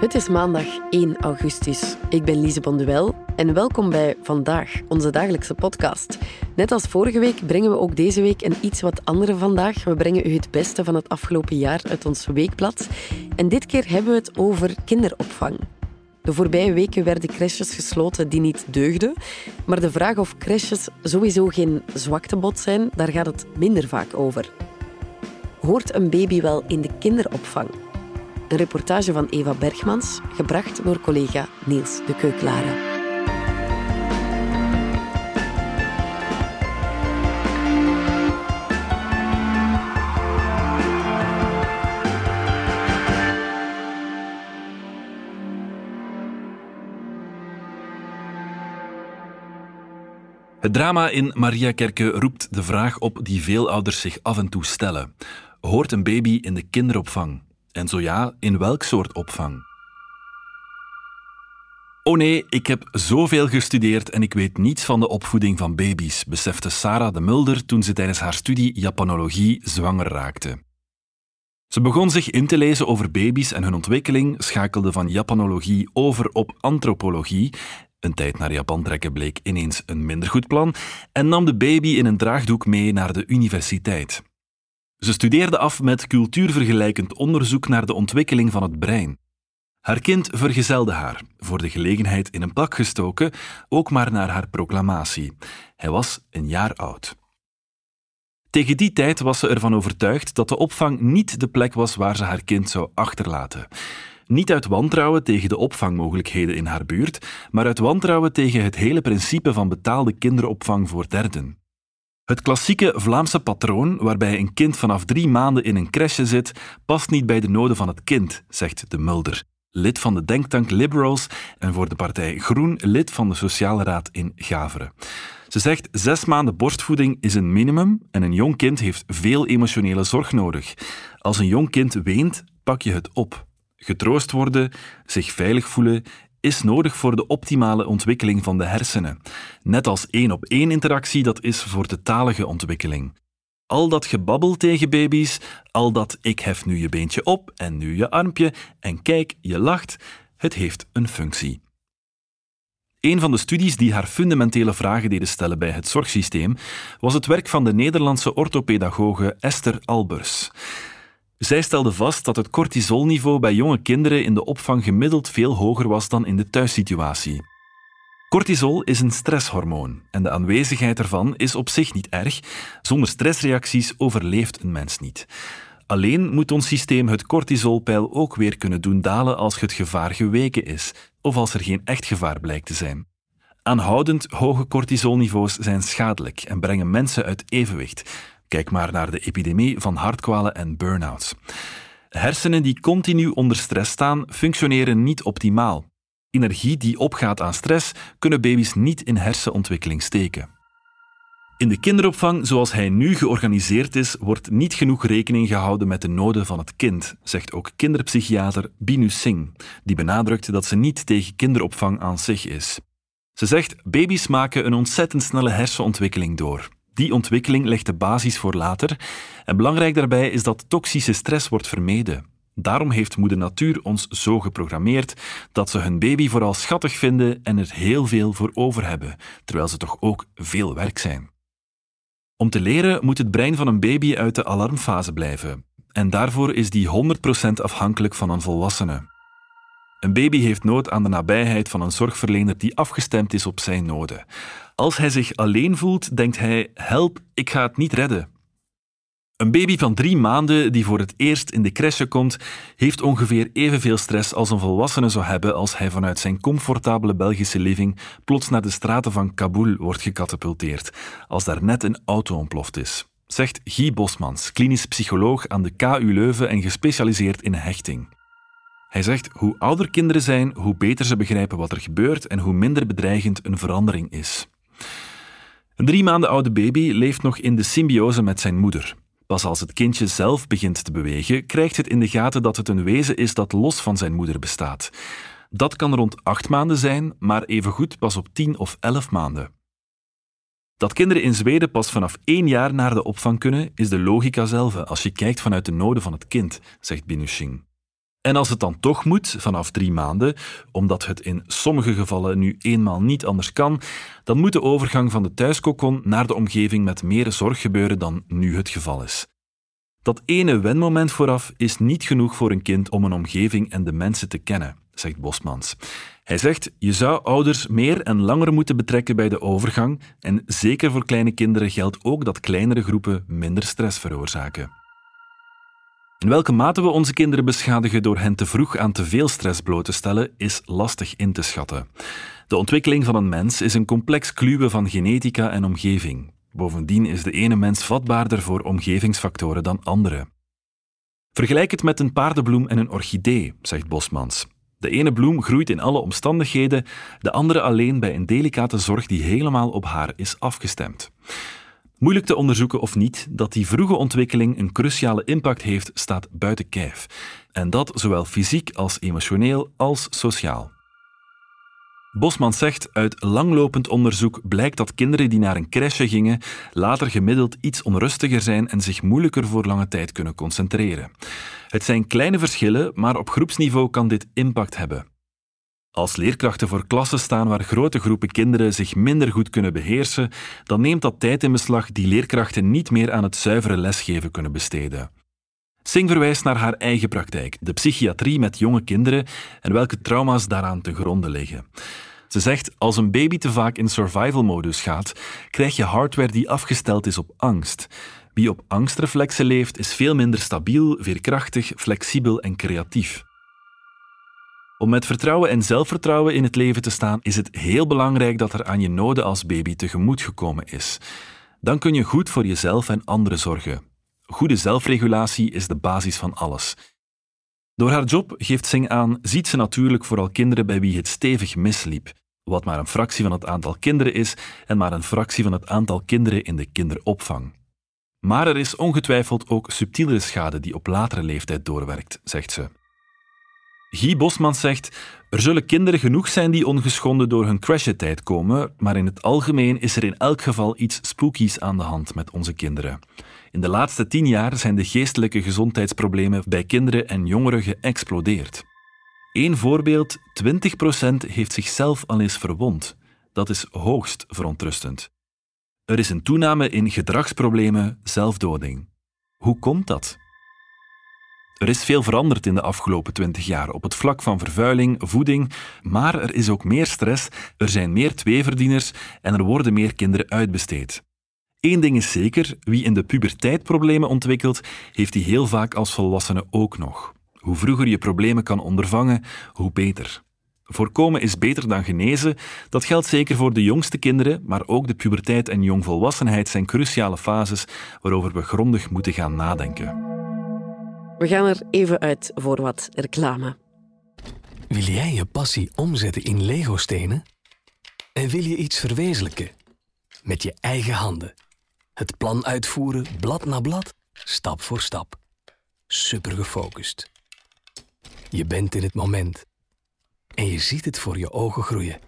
Het is maandag 1 augustus. Ik ben Lise Bonduel en welkom bij Vandaag, onze dagelijkse podcast. Net als vorige week brengen we ook deze week een iets wat andere vandaag. We brengen u het beste van het afgelopen jaar uit ons weekblad. En dit keer hebben we het over kinderopvang. De voorbije weken werden crèches gesloten die niet deugden. Maar de vraag of crèches sowieso geen zwaktebod zijn, daar gaat het minder vaak over. Hoort een baby wel in de kinderopvang? Een reportage van Eva Bergmans, gebracht door collega Niels de Keuklare. Het drama in Mariakerke roept de vraag op die veel ouders zich af en toe stellen. Hoort een baby in de kinderopvang? En zo ja, in welk soort opvang? Oh nee, ik heb zoveel gestudeerd en ik weet niets van de opvoeding van baby's, besefte Sarah de Mulder toen ze tijdens haar studie Japanologie zwanger raakte. Ze begon zich in te lezen over baby's en hun ontwikkeling, schakelde van Japanologie over op antropologie een tijd naar Japan trekken bleek ineens een minder goed plan en nam de baby in een draagdoek mee naar de universiteit. Ze studeerde af met cultuurvergelijkend onderzoek naar de ontwikkeling van het brein. Haar kind vergezelde haar, voor de gelegenheid in een pak gestoken, ook maar naar haar proclamatie. Hij was een jaar oud. Tegen die tijd was ze ervan overtuigd dat de opvang niet de plek was waar ze haar kind zou achterlaten. Niet uit wantrouwen tegen de opvangmogelijkheden in haar buurt, maar uit wantrouwen tegen het hele principe van betaalde kinderopvang voor derden. Het klassieke Vlaamse patroon, waarbij een kind vanaf drie maanden in een crèche zit, past niet bij de noden van het kind, zegt de Mulder, lid van de denktank Liberals en voor de partij Groen lid van de Sociale Raad in Gaveren. Ze zegt: zes maanden borstvoeding is een minimum en een jong kind heeft veel emotionele zorg nodig. Als een jong kind weent, pak je het op. Getroost worden, zich veilig voelen, is nodig voor de optimale ontwikkeling van de hersenen. Net als één op één interactie dat is voor de talige ontwikkeling. Al dat gebabbel tegen baby's, al dat ik hef nu je beentje op en nu je armpje en kijk, je lacht, het heeft een functie. Een van de studies die haar fundamentele vragen deden stellen bij het zorgsysteem was het werk van de Nederlandse orthopedagoge Esther Albers. Zij stelde vast dat het cortisolniveau bij jonge kinderen in de opvang gemiddeld veel hoger was dan in de thuissituatie. Cortisol is een stresshormoon en de aanwezigheid ervan is op zich niet erg. Zonder stressreacties overleeft een mens niet. Alleen moet ons systeem het cortisolpeil ook weer kunnen doen dalen als het gevaar geweken is of als er geen echt gevaar blijkt te zijn. Aanhoudend hoge cortisolniveaus zijn schadelijk en brengen mensen uit evenwicht. Kijk maar naar de epidemie van hartkwalen en burn-outs. Hersenen die continu onder stress staan, functioneren niet optimaal. Energie die opgaat aan stress kunnen baby's niet in hersenontwikkeling steken. In de kinderopvang zoals hij nu georganiseerd is, wordt niet genoeg rekening gehouden met de noden van het kind, zegt ook kinderpsychiater Binu Singh, die benadrukt dat ze niet tegen kinderopvang aan zich is. Ze zegt: baby's maken een ontzettend snelle hersenontwikkeling door. Die ontwikkeling legt de basis voor later. En belangrijk daarbij is dat toxische stress wordt vermeden. Daarom heeft Moeder Natuur ons zo geprogrammeerd dat ze hun baby vooral schattig vinden en er heel veel voor over hebben, terwijl ze toch ook veel werk zijn. Om te leren moet het brein van een baby uit de alarmfase blijven. En daarvoor is die 100% afhankelijk van een volwassene. Een baby heeft nood aan de nabijheid van een zorgverlener die afgestemd is op zijn noden. Als hij zich alleen voelt, denkt hij: help, ik ga het niet redden. Een baby van drie maanden die voor het eerst in de crèche komt, heeft ongeveer evenveel stress als een volwassene zou hebben als hij vanuit zijn comfortabele Belgische living plots naar de straten van Kabul wordt gecatapulteerd, als daar net een auto ontploft is. Zegt Guy Bosmans, klinisch psycholoog aan de KU Leuven en gespecialiseerd in hechting. Hij zegt: hoe ouder kinderen zijn, hoe beter ze begrijpen wat er gebeurt en hoe minder bedreigend een verandering is. Een drie maanden oude baby leeft nog in de symbiose met zijn moeder. Pas als het kindje zelf begint te bewegen, krijgt het in de gaten dat het een wezen is dat los van zijn moeder bestaat. Dat kan rond acht maanden zijn, maar evengoed pas op tien of elf maanden. Dat kinderen in Zweden pas vanaf één jaar naar de opvang kunnen, is de logica zelf als je kijkt vanuit de noden van het kind, zegt Binushing. En als het dan toch moet, vanaf drie maanden, omdat het in sommige gevallen nu eenmaal niet anders kan, dan moet de overgang van de thuiskokon naar de omgeving met meer zorg gebeuren dan nu het geval is. Dat ene wenmoment vooraf is niet genoeg voor een kind om een omgeving en de mensen te kennen, zegt Bosmans. Hij zegt, je zou ouders meer en langer moeten betrekken bij de overgang en zeker voor kleine kinderen geldt ook dat kleinere groepen minder stress veroorzaken. In welke mate we onze kinderen beschadigen door hen te vroeg aan te veel stress bloot te stellen, is lastig in te schatten. De ontwikkeling van een mens is een complex kluwe van genetica en omgeving. Bovendien is de ene mens vatbaarder voor omgevingsfactoren dan andere. Vergelijk het met een paardenbloem en een orchidee, zegt Bosmans. De ene bloem groeit in alle omstandigheden, de andere alleen bij een delicate zorg die helemaal op haar is afgestemd. Moeilijk te onderzoeken of niet, dat die vroege ontwikkeling een cruciale impact heeft, staat buiten kijf. En dat zowel fysiek als emotioneel als sociaal. Bosman zegt, uit langlopend onderzoek blijkt dat kinderen die naar een crèche gingen later gemiddeld iets onrustiger zijn en zich moeilijker voor lange tijd kunnen concentreren. Het zijn kleine verschillen, maar op groepsniveau kan dit impact hebben. Als leerkrachten voor klassen staan waar grote groepen kinderen zich minder goed kunnen beheersen, dan neemt dat tijd in beslag die leerkrachten niet meer aan het zuivere lesgeven kunnen besteden. Singh verwijst naar haar eigen praktijk, de psychiatrie met jonge kinderen en welke trauma's daaraan te gronde liggen. Ze zegt: Als een baby te vaak in survival-modus gaat, krijg je hardware die afgesteld is op angst. Wie op angstreflexen leeft, is veel minder stabiel, veerkrachtig, flexibel en creatief. Om met vertrouwen en zelfvertrouwen in het leven te staan, is het heel belangrijk dat er aan je noden als baby tegemoet gekomen is. Dan kun je goed voor jezelf en anderen zorgen. Goede zelfregulatie is de basis van alles. Door haar job, geeft Singh aan, ziet ze natuurlijk vooral kinderen bij wie het stevig misliep, wat maar een fractie van het aantal kinderen is en maar een fractie van het aantal kinderen in de kinderopvang. Maar er is ongetwijfeld ook subtielere schade die op latere leeftijd doorwerkt, zegt ze. Guy Bosman zegt: Er zullen kinderen genoeg zijn die ongeschonden door hun crashetijd komen, maar in het algemeen is er in elk geval iets spookies aan de hand met onze kinderen. In de laatste tien jaar zijn de geestelijke gezondheidsproblemen bij kinderen en jongeren geëxplodeerd. Eén voorbeeld: 20% heeft zichzelf al eens verwond. Dat is hoogst verontrustend. Er is een toename in gedragsproblemen, zelfdoding. Hoe komt dat? Er is veel veranderd in de afgelopen twintig jaar op het vlak van vervuiling, voeding, maar er is ook meer stress, er zijn meer tweeverdieners en er worden meer kinderen uitbesteed. Eén ding is zeker, wie in de puberteit problemen ontwikkelt, heeft die heel vaak als volwassene ook nog. Hoe vroeger je problemen kan ondervangen, hoe beter. Voorkomen is beter dan genezen. Dat geldt zeker voor de jongste kinderen, maar ook de puberteit en jongvolwassenheid zijn cruciale fases waarover we grondig moeten gaan nadenken. We gaan er even uit voor wat reclame. Wil jij je passie omzetten in Lego-stenen? En wil je iets verwezenlijken? Met je eigen handen. Het plan uitvoeren, blad na blad, stap voor stap. Super gefocust. Je bent in het moment. En je ziet het voor je ogen groeien.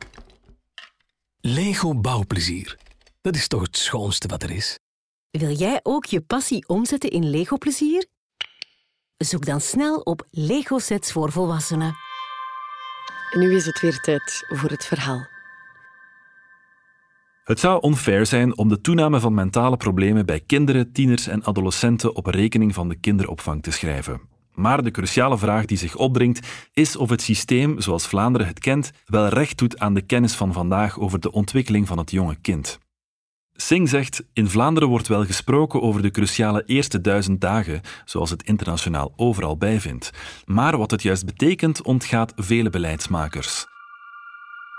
Lego bouwplezier. Dat is toch het schoonste wat er is? Wil jij ook je passie omzetten in Lego-plezier? Zoek dan snel op Lego sets voor volwassenen. En nu is het weer tijd voor het verhaal. Het zou onfair zijn om de toename van mentale problemen bij kinderen, tieners en adolescenten op rekening van de kinderopvang te schrijven. Maar de cruciale vraag die zich opdringt is of het systeem, zoals Vlaanderen het kent, wel recht doet aan de kennis van vandaag over de ontwikkeling van het jonge kind. Singh zegt: In Vlaanderen wordt wel gesproken over de cruciale eerste duizend dagen, zoals het internationaal overal bijvindt. Maar wat het juist betekent, ontgaat vele beleidsmakers.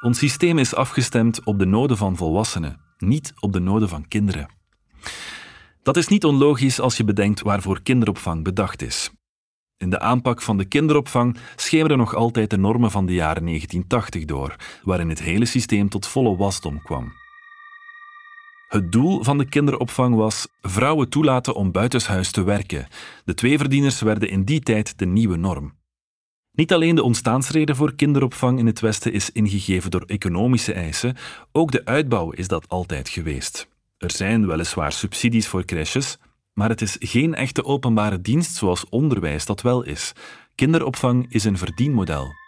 Ons systeem is afgestemd op de noden van volwassenen, niet op de noden van kinderen. Dat is niet onlogisch als je bedenkt waarvoor kinderopvang bedacht is. In de aanpak van de kinderopvang schemeren nog altijd de normen van de jaren 1980 door, waarin het hele systeem tot volle wasdom kwam. Het doel van de kinderopvang was vrouwen toelaten om buitenshuis te werken. De tweeverdieners werden in die tijd de nieuwe norm. Niet alleen de ontstaansreden voor kinderopvang in het Westen is ingegeven door economische eisen, ook de uitbouw is dat altijd geweest. Er zijn weliswaar subsidies voor crèches, maar het is geen echte openbare dienst zoals onderwijs dat wel is. Kinderopvang is een verdienmodel.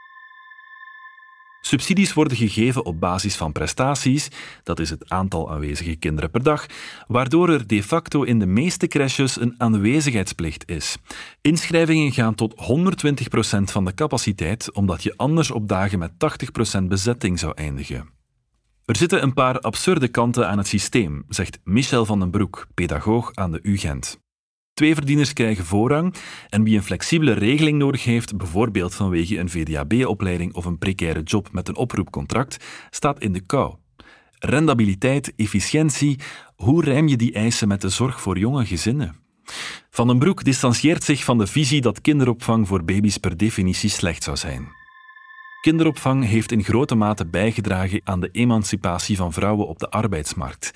Subsidies worden gegeven op basis van prestaties, dat is het aantal aanwezige kinderen per dag, waardoor er de facto in de meeste crèches een aanwezigheidsplicht is. Inschrijvingen gaan tot 120% van de capaciteit, omdat je anders op dagen met 80% bezetting zou eindigen. Er zitten een paar absurde kanten aan het systeem, zegt Michel van den Broek, pedagoog aan de UGent. Twee verdieners krijgen voorrang en wie een flexibele regeling nodig heeft, bijvoorbeeld vanwege een VDAB-opleiding of een precaire job met een oproepcontract, staat in de kou. Rendabiliteit, efficiëntie, hoe rijm je die eisen met de zorg voor jonge gezinnen? Van den Broek distancieert zich van de visie dat kinderopvang voor baby's per definitie slecht zou zijn. Kinderopvang heeft in grote mate bijgedragen aan de emancipatie van vrouwen op de arbeidsmarkt.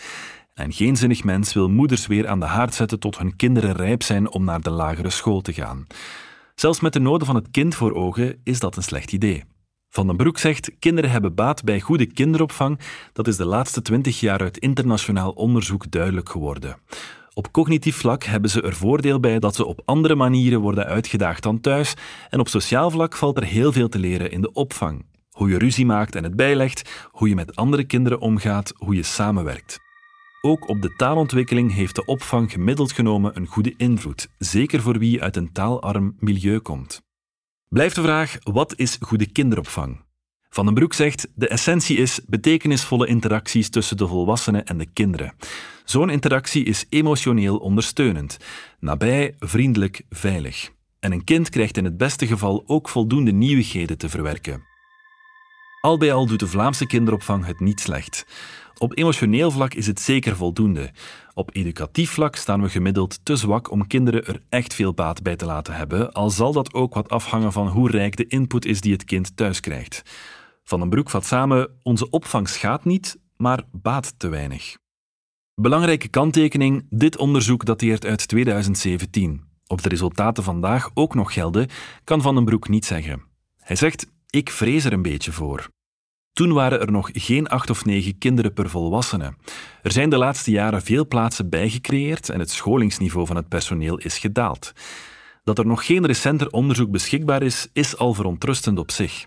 En geen zinnig mens wil moeders weer aan de haard zetten tot hun kinderen rijp zijn om naar de lagere school te gaan. Zelfs met de noden van het kind voor ogen is dat een slecht idee. Van den Broek zegt: kinderen hebben baat bij goede kinderopvang. Dat is de laatste twintig jaar uit internationaal onderzoek duidelijk geworden. Op cognitief vlak hebben ze er voordeel bij dat ze op andere manieren worden uitgedaagd dan thuis. En op sociaal vlak valt er heel veel te leren in de opvang. Hoe je ruzie maakt en het bijlegt, hoe je met andere kinderen omgaat, hoe je samenwerkt. Ook op de taalontwikkeling heeft de opvang gemiddeld genomen een goede invloed, zeker voor wie uit een taalarm milieu komt. Blijft de vraag: wat is goede kinderopvang? Van den Broek zegt: de essentie is betekenisvolle interacties tussen de volwassenen en de kinderen. Zo'n interactie is emotioneel ondersteunend, nabij, vriendelijk, veilig. En een kind krijgt in het beste geval ook voldoende nieuwigheden te verwerken. Al bij al doet de Vlaamse kinderopvang het niet slecht. Op emotioneel vlak is het zeker voldoende. Op educatief vlak staan we gemiddeld te zwak om kinderen er echt veel baat bij te laten hebben, al zal dat ook wat afhangen van hoe rijk de input is die het kind thuis krijgt. Van den Broek vat samen: onze opvang schaadt niet, maar baat te weinig. Belangrijke kanttekening: dit onderzoek dateert uit 2017. Of de resultaten vandaag ook nog gelden, kan Van den Broek niet zeggen. Hij zegt: Ik vrees er een beetje voor. Toen waren er nog geen acht of negen kinderen per volwassene. Er zijn de laatste jaren veel plaatsen bijgecreëerd en het scholingsniveau van het personeel is gedaald. Dat er nog geen recenter onderzoek beschikbaar is, is al verontrustend op zich.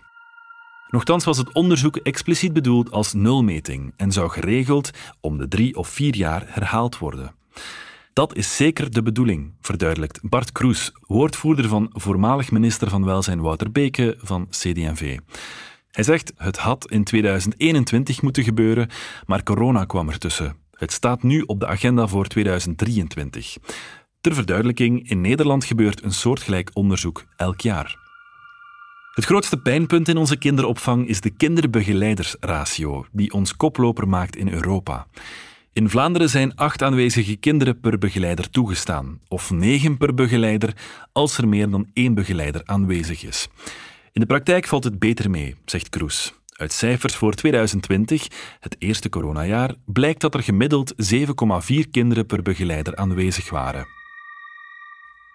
Nochtans was het onderzoek expliciet bedoeld als nulmeting en zou geregeld om de drie of vier jaar herhaald worden. Dat is zeker de bedoeling, verduidelijkt Bart Kroes, woordvoerder van voormalig minister van Welzijn Wouter Beke van CD&V. Hij zegt, het had in 2021 moeten gebeuren, maar corona kwam ertussen. Het staat nu op de agenda voor 2023. Ter verduidelijking, in Nederland gebeurt een soortgelijk onderzoek elk jaar. Het grootste pijnpunt in onze kinderopvang is de kinderbegeleidersratio, die ons koploper maakt in Europa. In Vlaanderen zijn acht aanwezige kinderen per begeleider toegestaan, of negen per begeleider als er meer dan één begeleider aanwezig is. In de praktijk valt het beter mee, zegt Kroes. Uit cijfers voor 2020, het eerste coronajaar, blijkt dat er gemiddeld 7,4 kinderen per begeleider aanwezig waren.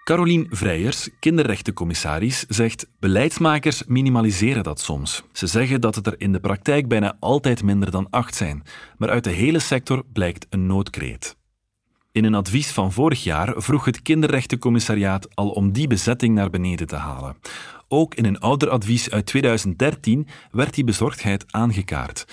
Carolien Vrijers, kinderrechtencommissaris, zegt: beleidsmakers minimaliseren dat soms. Ze zeggen dat het er in de praktijk bijna altijd minder dan acht zijn, maar uit de hele sector blijkt een noodkreet. In een advies van vorig jaar vroeg het kinderrechtencommissariaat al om die bezetting naar beneden te halen. Ook in een ouder advies uit 2013 werd die bezorgdheid aangekaart.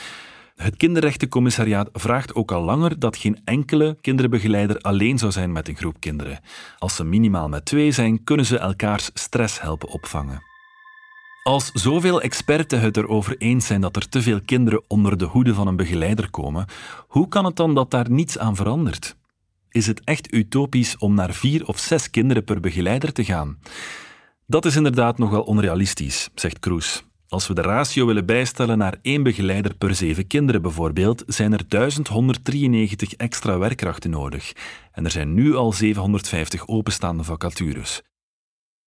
Het kinderrechtencommissariaat vraagt ook al langer dat geen enkele kinderbegeleider alleen zou zijn met een groep kinderen. Als ze minimaal met twee zijn, kunnen ze elkaars stress helpen opvangen. Als zoveel experten het erover eens zijn dat er te veel kinderen onder de hoede van een begeleider komen, hoe kan het dan dat daar niets aan verandert? Is het echt utopisch om naar vier of zes kinderen per begeleider te gaan? Dat is inderdaad nogal onrealistisch, zegt Kroes. Als we de ratio willen bijstellen naar één begeleider per zeven kinderen bijvoorbeeld, zijn er 1193 extra werkkrachten nodig. En er zijn nu al 750 openstaande vacatures.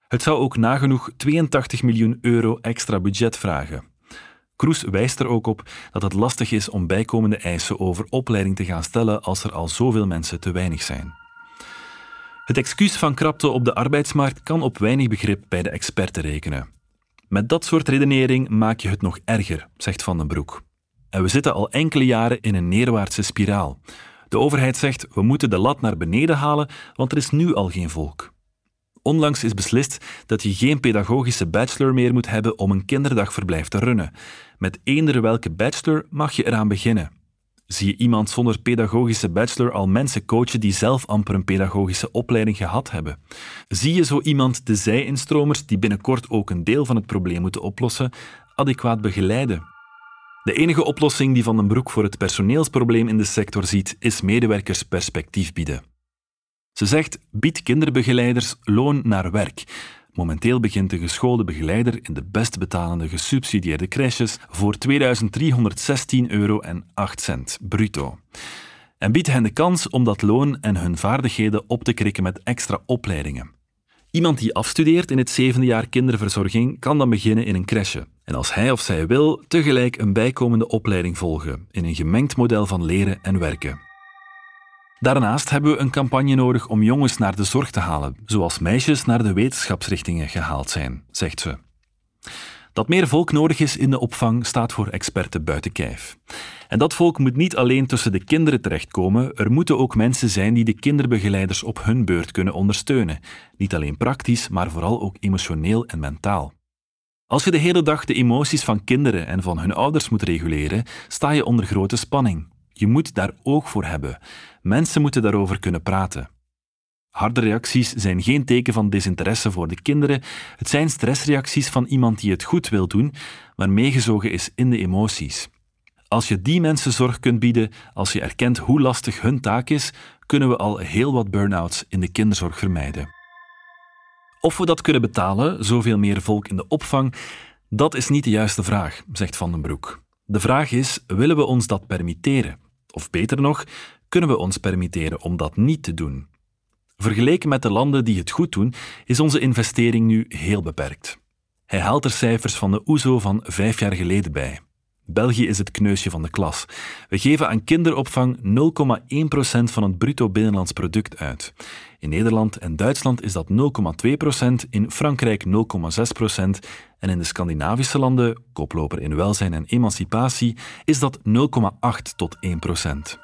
Het zou ook nagenoeg 82 miljoen euro extra budget vragen. Kroes wijst er ook op dat het lastig is om bijkomende eisen over opleiding te gaan stellen als er al zoveel mensen te weinig zijn. Het excuus van krapte op de arbeidsmarkt kan op weinig begrip bij de experten rekenen. Met dat soort redenering maak je het nog erger, zegt Van den Broek. En we zitten al enkele jaren in een neerwaartse spiraal. De overheid zegt we moeten de lat naar beneden halen, want er is nu al geen volk. Onlangs is beslist dat je geen pedagogische bachelor meer moet hebben om een kinderdagverblijf te runnen. Met eender welke bachelor mag je eraan beginnen. Zie je iemand zonder pedagogische bachelor al mensen coachen die zelf amper een pedagogische opleiding gehad hebben? Zie je zo iemand de zij-instromers, die binnenkort ook een deel van het probleem moeten oplossen, adequaat begeleiden? De enige oplossing die Van den Broek voor het personeelsprobleem in de sector ziet, is medewerkers perspectief bieden. Ze zegt: bied kinderbegeleiders loon naar werk. Momenteel begint de geschoolde begeleider in de best betalende gesubsidieerde crèches voor 2.316 euro en 8 cent bruto. En biedt hen de kans om dat loon en hun vaardigheden op te krikken met extra opleidingen. Iemand die afstudeert in het zevende jaar kinderverzorging kan dan beginnen in een crèche. En als hij of zij wil, tegelijk een bijkomende opleiding volgen in een gemengd model van leren en werken. Daarnaast hebben we een campagne nodig om jongens naar de zorg te halen, zoals meisjes naar de wetenschapsrichtingen gehaald zijn, zegt ze. Dat meer volk nodig is in de opvang staat voor experten buiten kijf. En dat volk moet niet alleen tussen de kinderen terechtkomen, er moeten ook mensen zijn die de kinderbegeleiders op hun beurt kunnen ondersteunen. Niet alleen praktisch, maar vooral ook emotioneel en mentaal. Als je de hele dag de emoties van kinderen en van hun ouders moet reguleren, sta je onder grote spanning. Je moet daar oog voor hebben. Mensen moeten daarover kunnen praten. Harde reacties zijn geen teken van desinteresse voor de kinderen. Het zijn stressreacties van iemand die het goed wil doen, maar meegezogen is in de emoties. Als je die mensen zorg kunt bieden, als je erkent hoe lastig hun taak is, kunnen we al heel wat burn-outs in de kinderzorg vermijden. Of we dat kunnen betalen, zoveel meer volk in de opvang, dat is niet de juiste vraag, zegt Van den Broek. De vraag is: willen we ons dat permitteren? Of beter nog, kunnen we ons permitteren om dat niet te doen? Vergeleken met de landen die het goed doen, is onze investering nu heel beperkt. Hij haalt er cijfers van de OESO e van vijf jaar geleden bij. België is het kneusje van de klas. We geven aan kinderopvang 0,1% van het bruto binnenlands product uit. In Nederland en Duitsland is dat 0,2%, in Frankrijk 0,6% en in de Scandinavische landen, koploper in welzijn en emancipatie, is dat 0,8 tot 1%.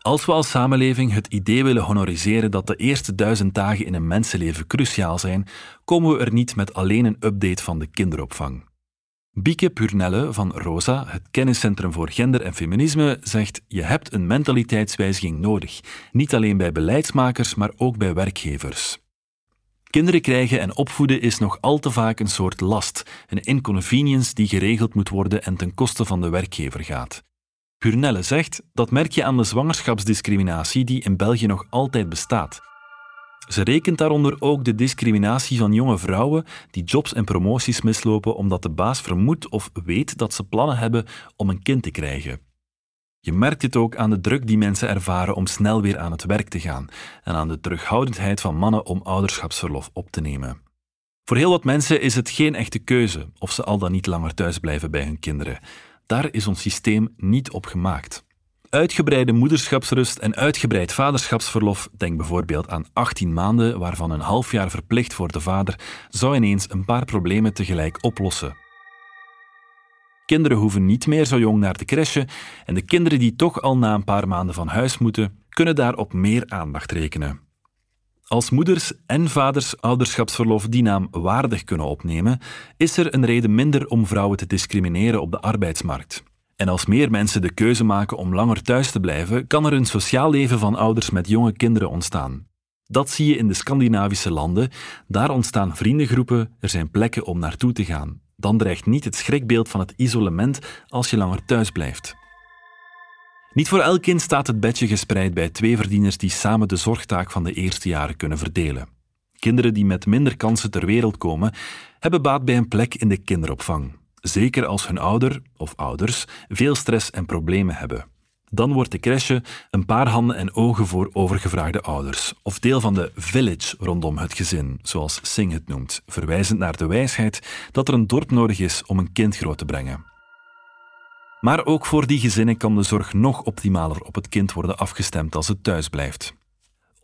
Als we als samenleving het idee willen honoriseren dat de eerste duizend dagen in een mensenleven cruciaal zijn, komen we er niet met alleen een update van de kinderopvang. Bieke Purnelle van ROSA, het kenniscentrum voor gender en feminisme, zegt: Je hebt een mentaliteitswijziging nodig. Niet alleen bij beleidsmakers, maar ook bij werkgevers. Kinderen krijgen en opvoeden is nog al te vaak een soort last, een inconvenience die geregeld moet worden en ten koste van de werkgever gaat. Purnelle zegt dat merk je aan de zwangerschapsdiscriminatie die in België nog altijd bestaat. Ze rekent daaronder ook de discriminatie van jonge vrouwen die jobs en promoties mislopen omdat de baas vermoedt of weet dat ze plannen hebben om een kind te krijgen. Je merkt het ook aan de druk die mensen ervaren om snel weer aan het werk te gaan en aan de terughoudendheid van mannen om ouderschapsverlof op te nemen. Voor heel wat mensen is het geen echte keuze of ze al dan niet langer thuis blijven bij hun kinderen. Daar is ons systeem niet op gemaakt uitgebreide moederschapsrust en uitgebreid vaderschapsverlof, denk bijvoorbeeld aan 18 maanden, waarvan een half jaar verplicht voor de vader, zou ineens een paar problemen tegelijk oplossen. Kinderen hoeven niet meer zo jong naar de crèche en de kinderen die toch al na een paar maanden van huis moeten, kunnen daar op meer aandacht rekenen. Als moeders en vaders ouderschapsverlof die naam waardig kunnen opnemen, is er een reden minder om vrouwen te discrimineren op de arbeidsmarkt. En als meer mensen de keuze maken om langer thuis te blijven, kan er een sociaal leven van ouders met jonge kinderen ontstaan. Dat zie je in de Scandinavische landen. Daar ontstaan vriendengroepen, er zijn plekken om naartoe te gaan. Dan dreigt niet het schrikbeeld van het isolement als je langer thuis blijft. Niet voor elk kind staat het bedje gespreid bij twee verdieners die samen de zorgtaak van de eerste jaren kunnen verdelen. Kinderen die met minder kansen ter wereld komen, hebben baat bij een plek in de kinderopvang zeker als hun ouder of ouders veel stress en problemen hebben. Dan wordt de crèche een paar handen en ogen voor overgevraagde ouders, of deel van de village rondom het gezin, zoals Singh het noemt, verwijzend naar de wijsheid dat er een dorp nodig is om een kind groot te brengen. Maar ook voor die gezinnen kan de zorg nog optimaler op het kind worden afgestemd als het thuis blijft.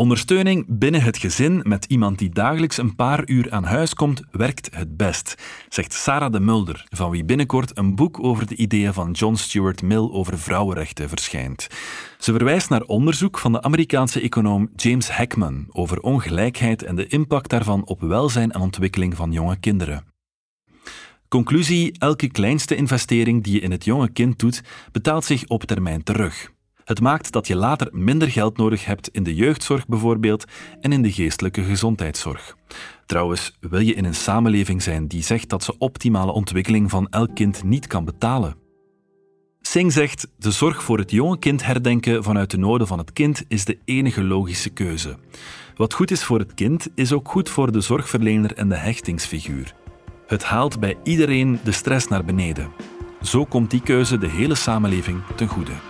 Ondersteuning binnen het gezin met iemand die dagelijks een paar uur aan huis komt, werkt het best, zegt Sarah de Mulder, van wie binnenkort een boek over de ideeën van John Stuart Mill over vrouwenrechten verschijnt. Ze verwijst naar onderzoek van de Amerikaanse econoom James Heckman over ongelijkheid en de impact daarvan op welzijn en ontwikkeling van jonge kinderen. Conclusie: elke kleinste investering die je in het jonge kind doet, betaalt zich op termijn terug. Het maakt dat je later minder geld nodig hebt in de jeugdzorg bijvoorbeeld en in de geestelijke gezondheidszorg. Trouwens, wil je in een samenleving zijn die zegt dat ze optimale ontwikkeling van elk kind niet kan betalen? Singh zegt: de zorg voor het jonge kind herdenken vanuit de noden van het kind is de enige logische keuze. Wat goed is voor het kind, is ook goed voor de zorgverlener en de hechtingsfiguur. Het haalt bij iedereen de stress naar beneden. Zo komt die keuze de hele samenleving ten goede.